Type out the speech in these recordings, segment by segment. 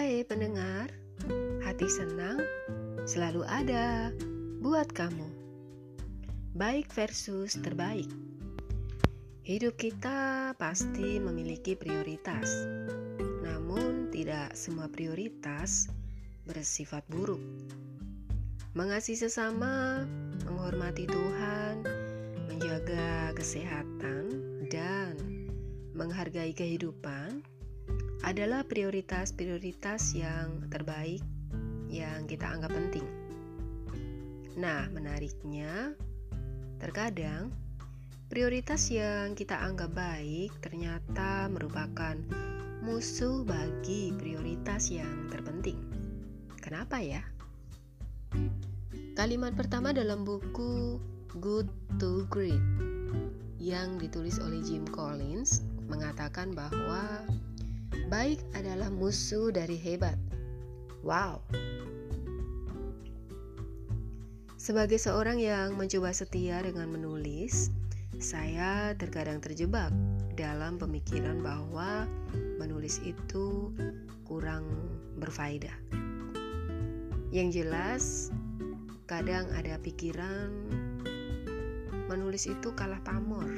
Hai pendengar, hati senang selalu ada buat kamu. Baik versus terbaik. Hidup kita pasti memiliki prioritas. Namun tidak semua prioritas bersifat buruk. Mengasihi sesama, menghormati Tuhan, menjaga kesehatan dan menghargai kehidupan adalah prioritas-prioritas yang terbaik yang kita anggap penting. Nah, menariknya, terkadang prioritas yang kita anggap baik ternyata merupakan musuh bagi prioritas yang terpenting. Kenapa ya? Kalimat pertama dalam buku Good to Great yang ditulis oleh Jim Collins mengatakan bahwa baik adalah musuh dari hebat. Wow, sebagai seorang yang mencoba setia dengan menulis, saya terkadang terjebak dalam pemikiran bahwa menulis itu kurang berfaedah. Yang jelas, kadang ada pikiran menulis itu kalah pamor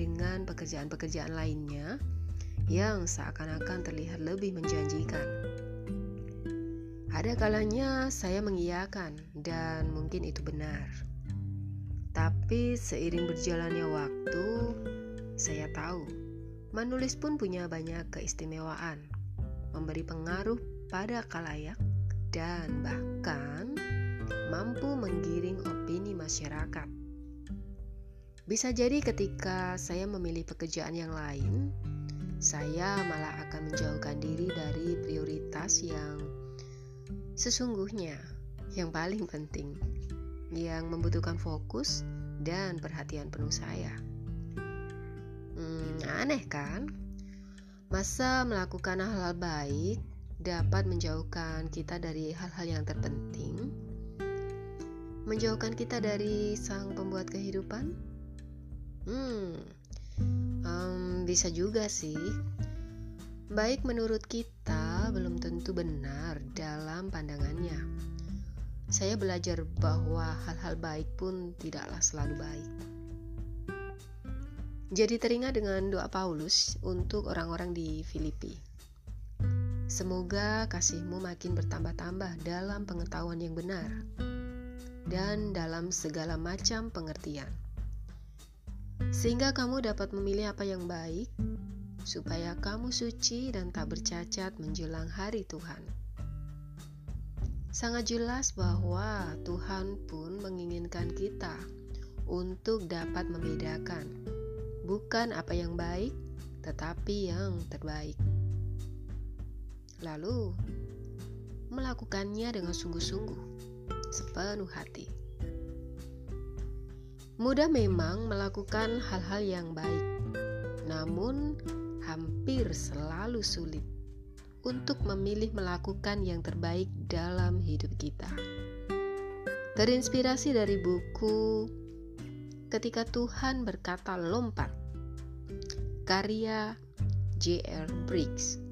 dengan pekerjaan-pekerjaan lainnya yang seakan-akan terlihat lebih menjanjikan. Ada kalanya saya mengiyakan dan mungkin itu benar. Tapi seiring berjalannya waktu, saya tahu menulis pun punya banyak keistimewaan, memberi pengaruh pada kalayak dan bahkan mampu menggiring opini masyarakat. Bisa jadi ketika saya memilih pekerjaan yang lain, saya malah akan menjauhkan diri dari prioritas yang Sesungguhnya, yang paling penting, yang membutuhkan fokus dan perhatian penuh saya. Hmm, aneh kan? Masa melakukan hal-hal baik dapat menjauhkan kita dari hal-hal yang terpenting? Menjauhkan kita dari sang pembuat kehidupan? Hmm, um, bisa juga sih. Baik menurut kita belum tentu benar dalam pandangannya. Saya belajar bahwa hal-hal baik pun tidaklah selalu baik. Jadi teringat dengan doa Paulus untuk orang-orang di Filipi. Semoga kasihmu makin bertambah-tambah dalam pengetahuan yang benar dan dalam segala macam pengertian. Sehingga kamu dapat memilih apa yang baik supaya kamu suci dan tak bercacat menjelang hari Tuhan. Sangat jelas bahwa Tuhan pun menginginkan kita untuk dapat membedakan bukan apa yang baik, tetapi yang terbaik. Lalu, melakukannya dengan sungguh-sungguh, sepenuh hati. Mudah memang melakukan hal-hal yang baik, namun hampir selalu sulit untuk memilih melakukan yang terbaik dalam hidup kita. Terinspirasi dari buku Ketika Tuhan Berkata Lompat, karya J.R. Briggs.